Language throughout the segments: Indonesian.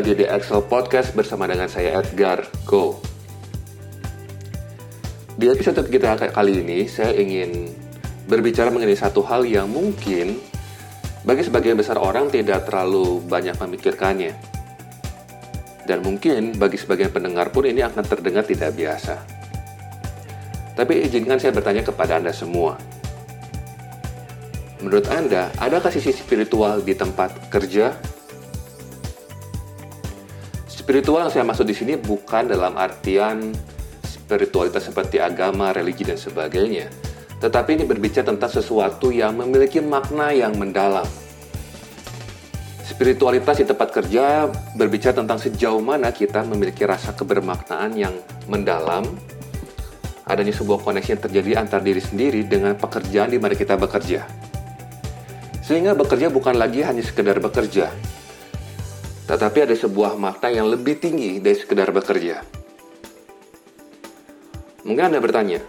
Lagi di Excel Podcast bersama dengan saya Edgar Go. Di episode kita kali ini, saya ingin berbicara mengenai satu hal yang mungkin bagi sebagian besar orang tidak terlalu banyak memikirkannya. Dan mungkin bagi sebagian pendengar pun ini akan terdengar tidak biasa. Tapi izinkan saya bertanya kepada Anda semua. Menurut Anda, adakah sisi spiritual di tempat kerja Spiritual yang saya maksud di sini bukan dalam artian spiritualitas seperti agama, religi, dan sebagainya. Tetapi ini berbicara tentang sesuatu yang memiliki makna yang mendalam. Spiritualitas di tempat kerja berbicara tentang sejauh mana kita memiliki rasa kebermaknaan yang mendalam, adanya sebuah koneksi yang terjadi antar diri sendiri dengan pekerjaan di mana kita bekerja. Sehingga bekerja bukan lagi hanya sekedar bekerja, tetapi ada sebuah makna yang lebih tinggi dari sekedar bekerja. Mungkin Anda bertanya,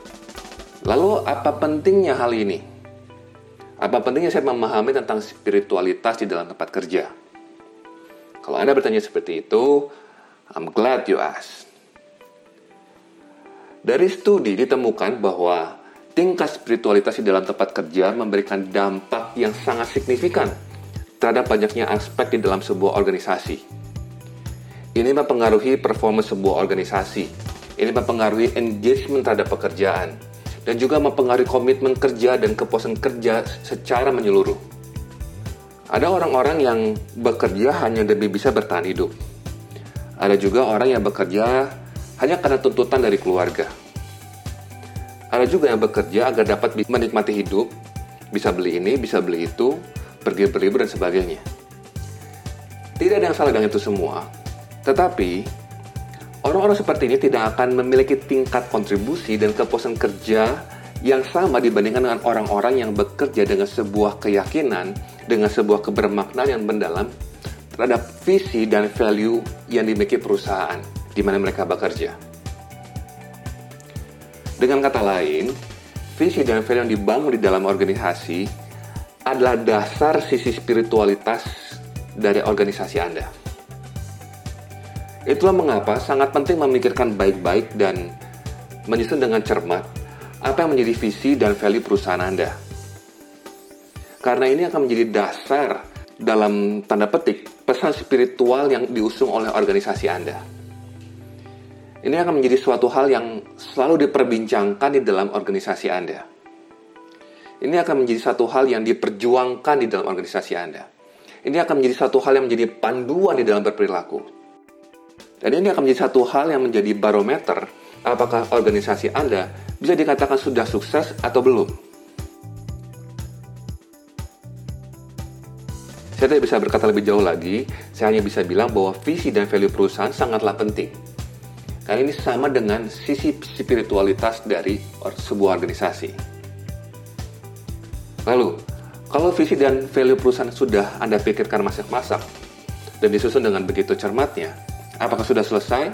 lalu apa pentingnya hal ini? Apa pentingnya saya memahami tentang spiritualitas di dalam tempat kerja? Kalau Anda bertanya seperti itu, I'm glad you asked. Dari studi ditemukan bahwa tingkat spiritualitas di dalam tempat kerja memberikan dampak yang sangat signifikan terhadap banyaknya aspek di dalam sebuah organisasi. Ini mempengaruhi performa sebuah organisasi. Ini mempengaruhi engagement terhadap pekerjaan. Dan juga mempengaruhi komitmen kerja dan kepuasan kerja secara menyeluruh. Ada orang-orang yang bekerja hanya demi bisa bertahan hidup. Ada juga orang yang bekerja hanya karena tuntutan dari keluarga. Ada juga yang bekerja agar dapat menikmati hidup, bisa beli ini, bisa beli itu, pergi berlibur dan sebagainya. Tidak ada yang salah dengan itu semua, tetapi orang-orang seperti ini tidak akan memiliki tingkat kontribusi dan kepuasan kerja yang sama dibandingkan dengan orang-orang yang bekerja dengan sebuah keyakinan, dengan sebuah kebermaknaan yang mendalam terhadap visi dan value yang dimiliki perusahaan di mana mereka bekerja. Dengan kata lain, visi dan value yang dibangun di dalam organisasi adalah dasar sisi spiritualitas dari organisasi Anda. Itulah mengapa sangat penting memikirkan baik-baik dan menyusun dengan cermat apa yang menjadi visi dan value perusahaan Anda. Karena ini akan menjadi dasar dalam tanda petik pesan spiritual yang diusung oleh organisasi Anda. Ini akan menjadi suatu hal yang selalu diperbincangkan di dalam organisasi Anda. Ini akan menjadi satu hal yang diperjuangkan di dalam organisasi Anda. Ini akan menjadi satu hal yang menjadi panduan di dalam berperilaku. Dan ini akan menjadi satu hal yang menjadi barometer apakah organisasi Anda bisa dikatakan sudah sukses atau belum. Saya tidak bisa berkata lebih jauh lagi, saya hanya bisa bilang bahwa visi dan value perusahaan sangatlah penting. Karena ini sama dengan sisi spiritualitas dari sebuah organisasi. Lalu, kalau visi dan value perusahaan sudah Anda pikirkan masak-masak dan disusun dengan begitu cermatnya, apakah sudah selesai?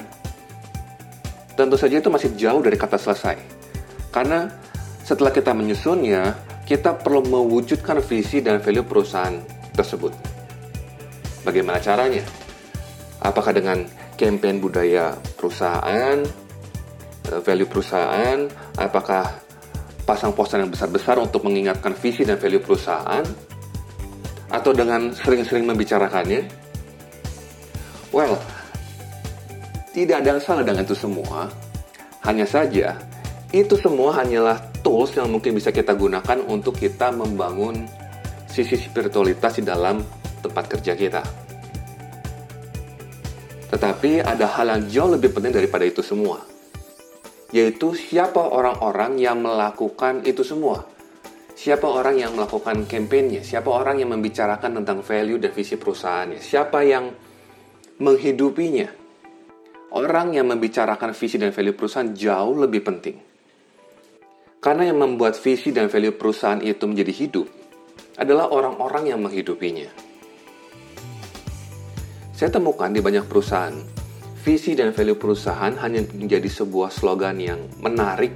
Tentu saja itu masih jauh dari kata selesai. Karena setelah kita menyusunnya, kita perlu mewujudkan visi dan value perusahaan tersebut. Bagaimana caranya? Apakah dengan campaign budaya perusahaan, eh, value perusahaan, apakah pasang poster yang besar-besar untuk mengingatkan visi dan value perusahaan, atau dengan sering-sering membicarakannya? Well, tidak ada yang salah dengan itu semua. Hanya saja, itu semua hanyalah tools yang mungkin bisa kita gunakan untuk kita membangun sisi spiritualitas di dalam tempat kerja kita. Tetapi ada hal yang jauh lebih penting daripada itu semua yaitu siapa orang-orang yang melakukan itu semua. Siapa orang yang melakukan kampanye, siapa orang yang membicarakan tentang value dan visi perusahaannya, siapa yang menghidupinya. Orang yang membicarakan visi dan value perusahaan jauh lebih penting. Karena yang membuat visi dan value perusahaan itu menjadi hidup adalah orang-orang yang menghidupinya. Saya temukan di banyak perusahaan visi dan value perusahaan hanya menjadi sebuah slogan yang menarik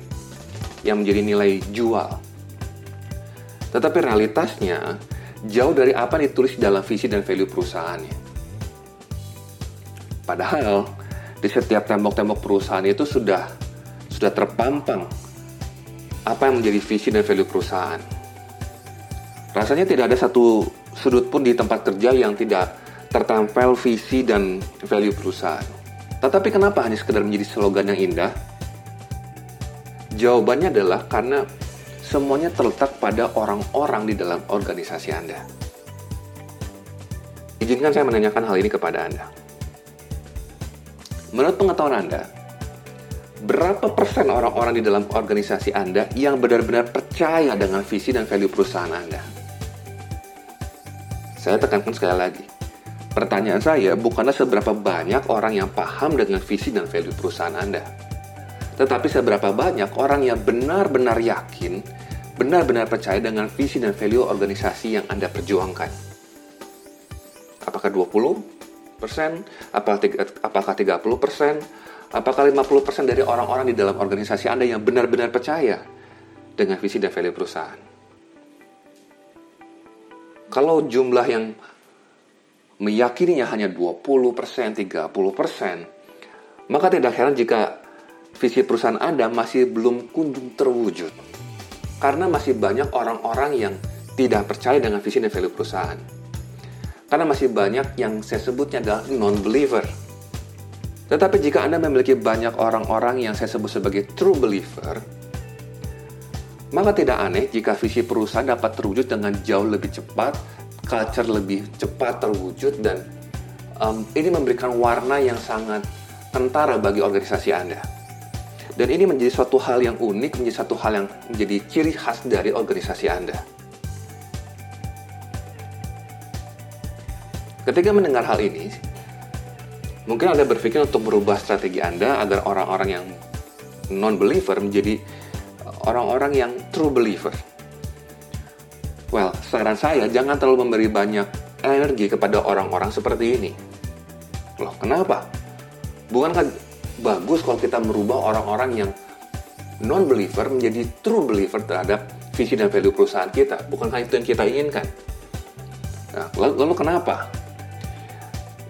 yang menjadi nilai jual. Tetapi realitasnya jauh dari apa ditulis dalam visi dan value perusahaannya. Padahal di setiap tembok-tembok perusahaan itu sudah sudah terpampang apa yang menjadi visi dan value perusahaan. Rasanya tidak ada satu sudut pun di tempat kerja yang tidak tertempel visi dan value perusahaan. Tetapi kenapa hanya sekedar menjadi slogan yang indah? Jawabannya adalah karena semuanya terletak pada orang-orang di dalam organisasi Anda. Izinkan saya menanyakan hal ini kepada Anda. Menurut pengetahuan Anda, berapa persen orang-orang di dalam organisasi Anda yang benar-benar percaya dengan visi dan value perusahaan Anda? Saya tekankan sekali lagi. Pertanyaan saya bukanlah seberapa banyak orang yang paham dengan visi dan value perusahaan Anda. Tetapi seberapa banyak orang yang benar-benar yakin, benar-benar percaya dengan visi dan value organisasi yang Anda perjuangkan. Apakah 20? persen, apakah 30 persen, apakah 50 persen dari orang-orang di dalam organisasi Anda yang benar-benar percaya dengan visi dan value perusahaan. Kalau jumlah yang meyakininya hanya 20 persen, 30 persen, maka tidak heran jika visi perusahaan Anda masih belum kunjung terwujud. Karena masih banyak orang-orang yang tidak percaya dengan visi dan value perusahaan. Karena masih banyak yang saya sebutnya adalah non-believer. Tetapi jika Anda memiliki banyak orang-orang yang saya sebut sebagai true believer, maka tidak aneh jika visi perusahaan dapat terwujud dengan jauh lebih cepat, culture lebih cepat terwujud, dan um, ini memberikan warna yang sangat kentara bagi organisasi Anda. Dan ini menjadi suatu hal yang unik, menjadi satu hal yang menjadi ciri khas dari organisasi Anda. Ketika mendengar hal ini, mungkin Anda berpikir untuk merubah strategi Anda agar orang-orang yang non-believer menjadi orang-orang yang true believer. Well, saran saya jangan terlalu memberi banyak energi kepada orang-orang seperti ini. Loh, kenapa? Bukankah bagus kalau kita merubah orang-orang yang non-believer menjadi true believer terhadap visi dan value perusahaan kita? Bukankah itu yang kita inginkan? Nah, lalu, lalu kenapa?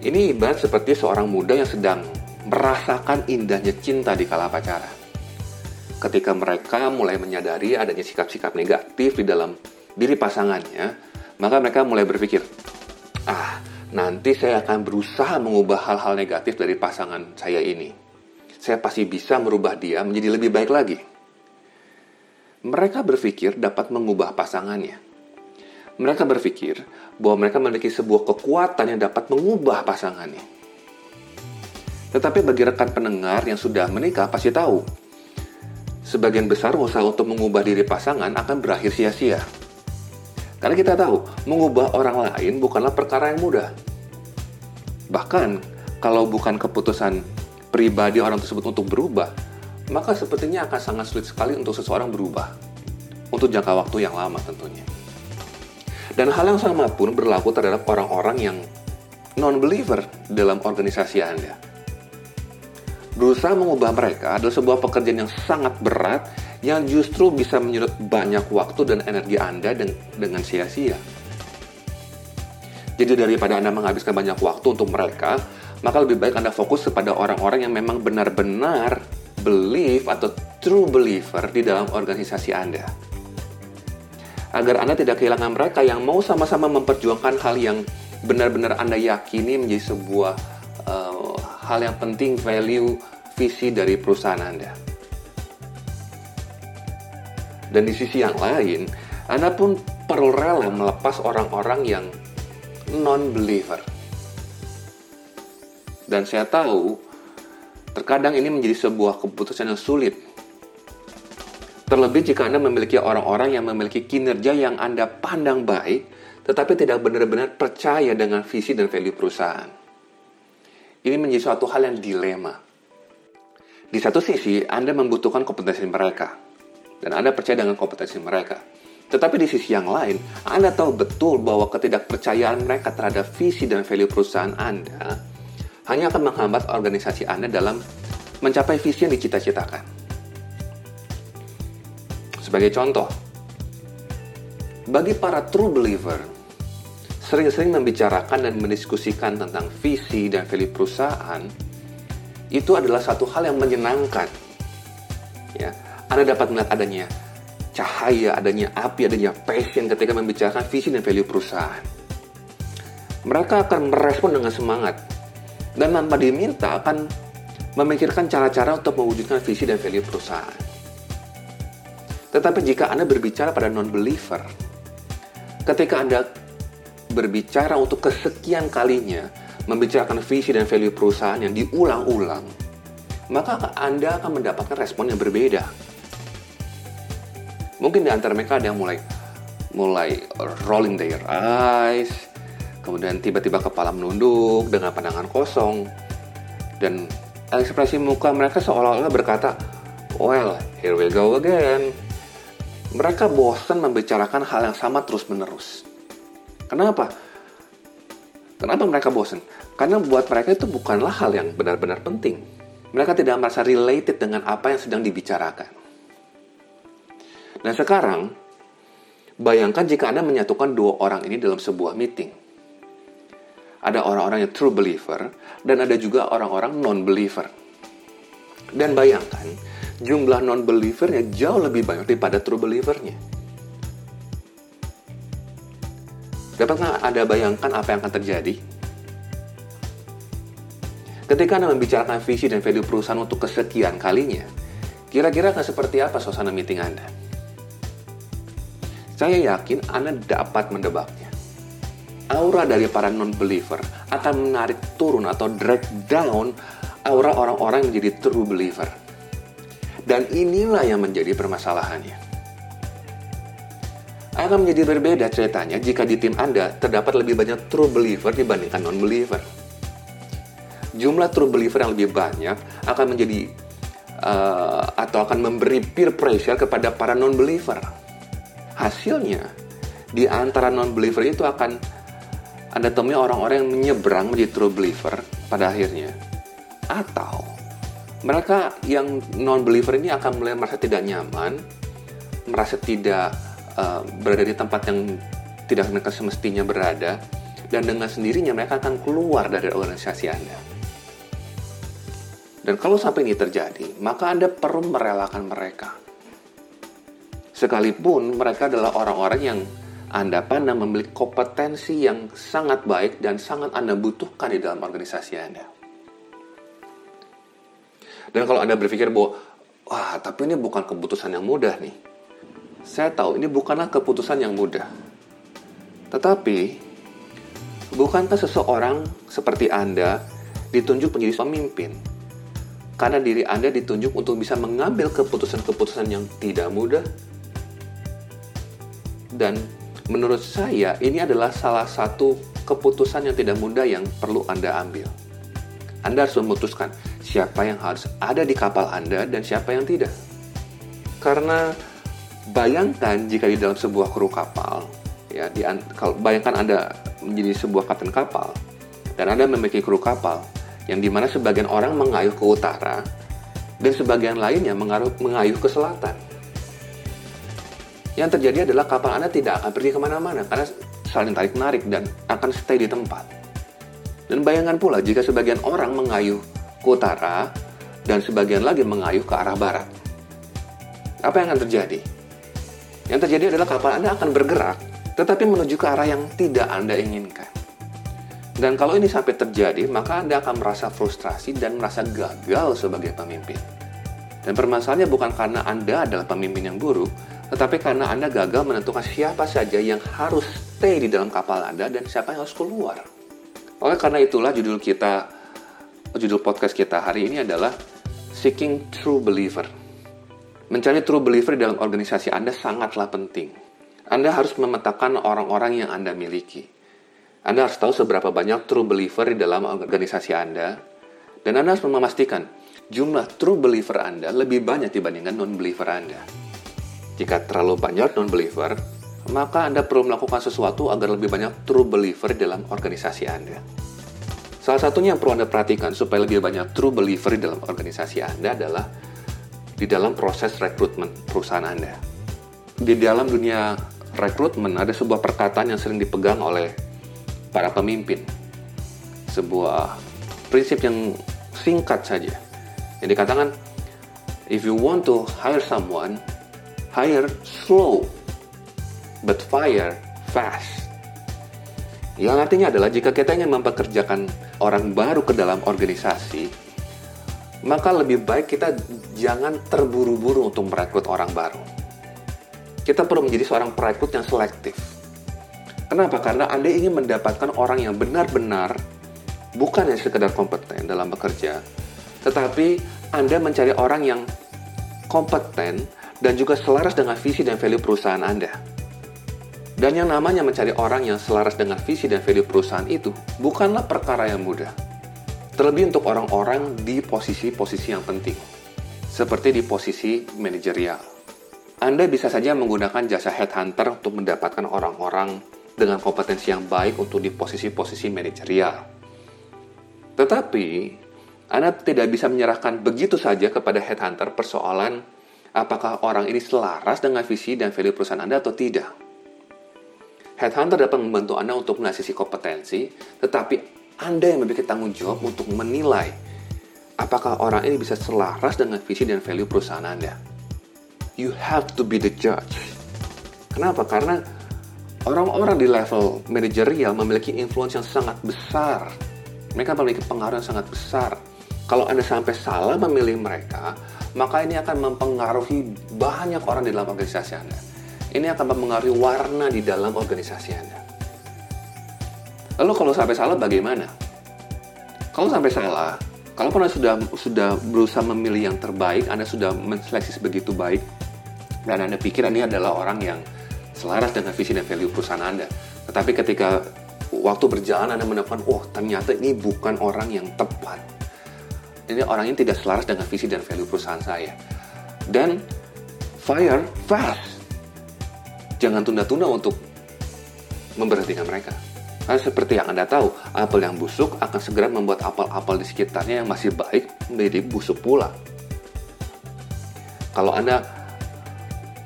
Ini ibarat seperti seorang muda yang sedang merasakan indahnya cinta di kala pacaran. Ketika mereka mulai menyadari adanya sikap-sikap negatif di dalam diri pasangannya, maka mereka mulai berpikir, ah, nanti saya akan berusaha mengubah hal-hal negatif dari pasangan saya ini. Saya pasti bisa merubah dia menjadi lebih baik lagi. Mereka berpikir dapat mengubah pasangannya mereka berpikir bahwa mereka memiliki sebuah kekuatan yang dapat mengubah pasangannya. Tetapi bagi rekan pendengar yang sudah menikah pasti tahu, sebagian besar usaha untuk mengubah diri pasangan akan berakhir sia-sia. Karena kita tahu, mengubah orang lain bukanlah perkara yang mudah. Bahkan, kalau bukan keputusan pribadi orang tersebut untuk berubah, maka sepertinya akan sangat sulit sekali untuk seseorang berubah. Untuk jangka waktu yang lama tentunya. Dan hal yang sama pun berlaku terhadap orang-orang yang non-believer dalam organisasi Anda. Berusaha mengubah mereka adalah sebuah pekerjaan yang sangat berat yang justru bisa menyedot banyak waktu dan energi Anda dengan sia-sia. Jadi daripada Anda menghabiskan banyak waktu untuk mereka, maka lebih baik Anda fokus kepada orang-orang yang memang benar-benar believe atau true believer di dalam organisasi Anda agar Anda tidak kehilangan mereka yang mau sama-sama memperjuangkan hal yang benar-benar Anda yakini menjadi sebuah uh, hal yang penting, value, visi dari perusahaan Anda. Dan di sisi yang lain, Anda pun perlu rela melepas orang-orang yang non-believer. Dan saya tahu, terkadang ini menjadi sebuah keputusan yang sulit Terlebih jika Anda memiliki orang-orang yang memiliki kinerja yang Anda pandang baik, tetapi tidak benar-benar percaya dengan visi dan value perusahaan. Ini menjadi suatu hal yang dilema. Di satu sisi, Anda membutuhkan kompetensi mereka, dan Anda percaya dengan kompetensi mereka. Tetapi di sisi yang lain, Anda tahu betul bahwa ketidakpercayaan mereka terhadap visi dan value perusahaan Anda hanya akan menghambat organisasi Anda dalam mencapai visi yang dicita-citakan. Sebagai contoh, bagi para true believer, sering-sering membicarakan dan mendiskusikan tentang visi dan value perusahaan, itu adalah satu hal yang menyenangkan. Ya, Anda dapat melihat adanya cahaya, adanya api, adanya passion ketika membicarakan visi dan value perusahaan. Mereka akan merespon dengan semangat dan tanpa diminta akan memikirkan cara-cara untuk mewujudkan visi dan value perusahaan. Tetapi jika Anda berbicara pada non-believer, ketika Anda berbicara untuk kesekian kalinya membicarakan visi dan value perusahaan yang diulang-ulang, maka Anda akan mendapatkan respon yang berbeda. Mungkin di antara mereka ada yang mulai mulai rolling their eyes, kemudian tiba-tiba kepala menunduk dengan pandangan kosong, dan ekspresi muka mereka seolah-olah berkata, well, here we go again. Mereka bosan membicarakan hal yang sama terus-menerus. Kenapa? Kenapa mereka bosan? Karena buat mereka itu bukanlah hal yang benar-benar penting. Mereka tidak merasa related dengan apa yang sedang dibicarakan. Nah sekarang, bayangkan jika Anda menyatukan dua orang ini dalam sebuah meeting. Ada orang-orang yang true believer, dan ada juga orang-orang non-believer. Dan bayangkan, jumlah non-believernya jauh lebih banyak daripada true believernya. Dapatkah Anda bayangkan apa yang akan terjadi? Ketika Anda membicarakan visi dan value perusahaan untuk kesekian kalinya, kira-kira akan seperti apa suasana meeting Anda? Saya yakin Anda dapat mendebaknya. Aura dari para non-believer akan menarik turun atau drag down aura orang-orang yang menjadi true believer. Dan inilah yang menjadi permasalahannya akan menjadi berbeda ceritanya jika di tim Anda terdapat lebih banyak true believer dibandingkan non-believer. Jumlah true believer yang lebih banyak akan menjadi uh, atau akan memberi peer pressure kepada para non-believer. Hasilnya, di antara non-believer itu akan Anda temui orang-orang yang menyeberang menjadi true believer pada akhirnya. Atau mereka yang non-believer ini akan mulai merasa tidak nyaman, merasa tidak uh, berada di tempat yang tidak mereka semestinya berada dan dengan sendirinya mereka akan keluar dari organisasi Anda. Dan kalau sampai ini terjadi, maka Anda perlu merelakan mereka. Sekalipun mereka adalah orang-orang yang Anda pandang memiliki kompetensi yang sangat baik dan sangat Anda butuhkan di dalam organisasi Anda. Dan kalau Anda berpikir bahwa, wah tapi ini bukan keputusan yang mudah nih saya tahu ini bukanlah keputusan yang mudah. Tetapi, bukankah seseorang seperti Anda ditunjuk menjadi pemimpin? Karena diri Anda ditunjuk untuk bisa mengambil keputusan-keputusan yang tidak mudah. Dan menurut saya ini adalah salah satu keputusan yang tidak mudah yang perlu Anda ambil. Anda harus memutuskan siapa yang harus ada di kapal Anda dan siapa yang tidak. Karena Bayangkan jika di dalam sebuah kru kapal, ya, di, kalau bayangkan Anda menjadi sebuah kapten kapal dan Anda memiliki kru kapal yang di mana sebagian orang mengayuh ke utara dan sebagian lainnya mengayuh, mengayuh ke selatan. Yang terjadi adalah kapal Anda tidak akan pergi ke mana-mana karena saling tarik-menarik dan akan stay di tempat. Dan bayangkan pula jika sebagian orang mengayuh ke utara dan sebagian lagi mengayuh ke arah barat. Apa yang akan terjadi? Yang terjadi adalah kapal Anda akan bergerak, tetapi menuju ke arah yang tidak Anda inginkan. Dan kalau ini sampai terjadi, maka Anda akan merasa frustrasi dan merasa gagal sebagai pemimpin. Dan permasalahannya bukan karena Anda adalah pemimpin yang buruk, tetapi karena Anda gagal menentukan siapa saja yang harus stay di dalam kapal Anda dan siapa yang harus keluar. Oleh karena itulah judul kita, judul podcast kita hari ini adalah Seeking True Believer Mencari true believer dalam organisasi Anda sangatlah penting. Anda harus memetakan orang-orang yang Anda miliki. Anda harus tahu seberapa banyak true believer di dalam organisasi Anda, dan Anda harus memastikan jumlah true believer Anda lebih banyak dibandingkan non-believer Anda. Jika terlalu banyak non-believer, maka Anda perlu melakukan sesuatu agar lebih banyak true believer dalam organisasi Anda. Salah satunya yang perlu Anda perhatikan supaya lebih banyak true believer dalam organisasi Anda adalah di dalam proses rekrutmen perusahaan Anda. Di dalam dunia rekrutmen ada sebuah perkataan yang sering dipegang oleh para pemimpin. Sebuah prinsip yang singkat saja. Yang dikatakan, if you want to hire someone, hire slow, but fire fast. Yang artinya adalah jika kita ingin mempekerjakan orang baru ke dalam organisasi, maka lebih baik kita jangan terburu-buru untuk merekrut orang baru. Kita perlu menjadi seorang perekrut yang selektif. Kenapa? Karena Anda ingin mendapatkan orang yang benar-benar bukan yang sekedar kompeten dalam bekerja, tetapi Anda mencari orang yang kompeten dan juga selaras dengan visi dan value perusahaan Anda. Dan yang namanya mencari orang yang selaras dengan visi dan value perusahaan itu bukanlah perkara yang mudah. Terlebih untuk orang-orang di posisi-posisi yang penting, seperti di posisi manajerial. Anda bisa saja menggunakan jasa headhunter untuk mendapatkan orang-orang dengan kompetensi yang baik untuk di posisi-posisi manajerial. Tetapi, Anda tidak bisa menyerahkan begitu saja kepada headhunter persoalan apakah orang ini selaras dengan visi dan value perusahaan Anda atau tidak. Headhunter dapat membantu Anda untuk mengasisi kompetensi, tetapi Anda yang memiliki tanggung jawab untuk menilai apakah orang ini bisa selaras dengan visi dan value perusahaan Anda you have to be the judge. Kenapa? Karena orang-orang di level manajerial memiliki influence yang sangat besar. Mereka memiliki pengaruh yang sangat besar. Kalau Anda sampai salah memilih mereka, maka ini akan mempengaruhi banyak orang di dalam organisasi Anda. Ini akan mempengaruhi warna di dalam organisasi Anda. Lalu kalau sampai salah bagaimana? Kalau sampai salah, kalau Anda sudah sudah berusaha memilih yang terbaik, Anda sudah menseleksi sebegitu baik, dan Anda pikir ini adalah orang yang selaras dengan visi dan value perusahaan Anda. Tetapi ketika waktu berjalan Anda menemukan, oh ternyata ini bukan orang yang tepat. Ini orang ini tidak selaras dengan visi dan value perusahaan saya. Dan fire fast. Jangan tunda-tunda untuk memberhentikan mereka. Karena seperti yang Anda tahu, apel yang busuk akan segera membuat apel-apel di sekitarnya yang masih baik menjadi busuk pula. Kalau Anda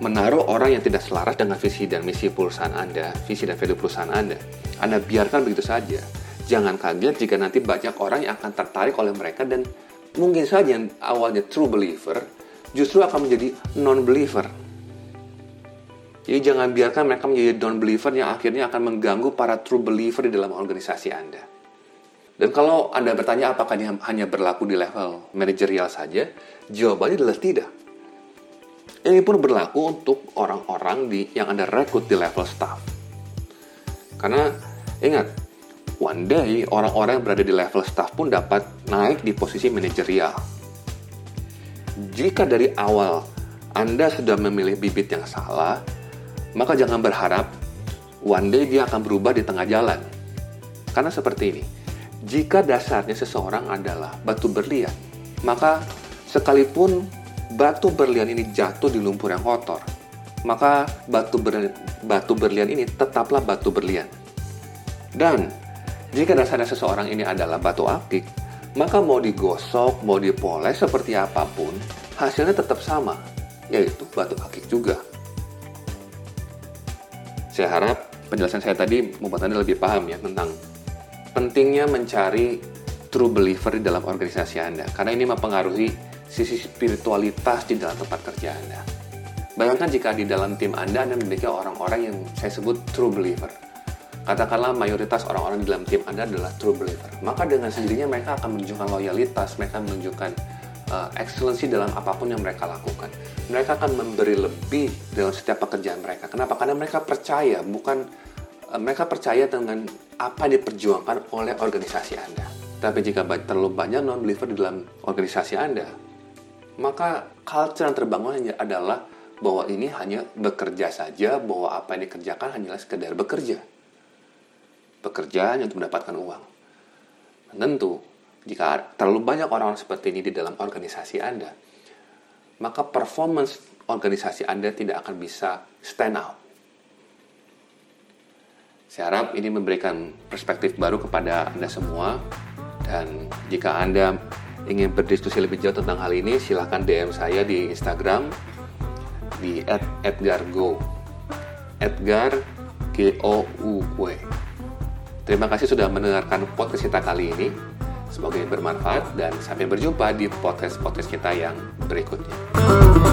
menaruh orang yang tidak selaras dengan visi dan misi perusahaan Anda, visi dan value perusahaan Anda. Anda biarkan begitu saja. Jangan kaget jika nanti banyak orang yang akan tertarik oleh mereka dan mungkin saja yang awalnya true believer justru akan menjadi non-believer. Jadi jangan biarkan mereka menjadi non-believer yang akhirnya akan mengganggu para true believer di dalam organisasi Anda. Dan kalau Anda bertanya apakah ini hanya berlaku di level manajerial saja, jawabannya adalah tidak ini pun berlaku untuk orang-orang yang Anda rekrut di level staff. Karena ingat, one day orang-orang yang berada di level staff pun dapat naik di posisi manajerial. Jika dari awal Anda sudah memilih bibit yang salah, maka jangan berharap one day dia akan berubah di tengah jalan. Karena seperti ini, jika dasarnya seseorang adalah batu berlian, maka sekalipun batu berlian ini jatuh di lumpur yang kotor, maka batu, ber, batu berlian ini tetaplah batu berlian. Dan jika dasarnya seseorang ini adalah batu akik, maka mau digosok, mau dipoles seperti apa pun, hasilnya tetap sama, yaitu batu akik juga. Saya harap penjelasan saya tadi membuat Anda lebih paham ya tentang pentingnya mencari true believer di dalam organisasi Anda, karena ini mempengaruhi sisi spiritualitas di dalam tempat kerja Anda. Bayangkan jika di dalam tim Anda Anda memiliki orang-orang yang saya sebut true believer. Katakanlah mayoritas orang-orang di dalam tim Anda adalah true believer. Maka dengan sendirinya mereka akan menunjukkan loyalitas, mereka menunjukkan uh, excellency dalam apa pun yang mereka lakukan. Mereka akan memberi lebih dalam setiap pekerjaan mereka. Kenapa? Karena mereka percaya, bukan uh, mereka percaya dengan apa yang diperjuangkan oleh organisasi Anda. Tapi jika terlalu banyak non-believer di dalam organisasi Anda, maka culture yang terbangun hanya adalah bahwa ini hanya bekerja saja, bahwa apa yang dikerjakan hanyalah sekedar bekerja. Bekerja hanya untuk mendapatkan uang. Tentu, jika terlalu banyak orang seperti ini di dalam organisasi Anda, maka performance organisasi Anda tidak akan bisa stand out. Saya harap ini memberikan perspektif baru kepada Anda semua, dan jika Anda ingin berdiskusi lebih jauh tentang hal ini, silahkan DM saya di Instagram di @edgargo. Edgar G O U W. Terima kasih sudah mendengarkan podcast kita kali ini. Semoga bermanfaat dan sampai berjumpa di podcast-podcast kita yang berikutnya.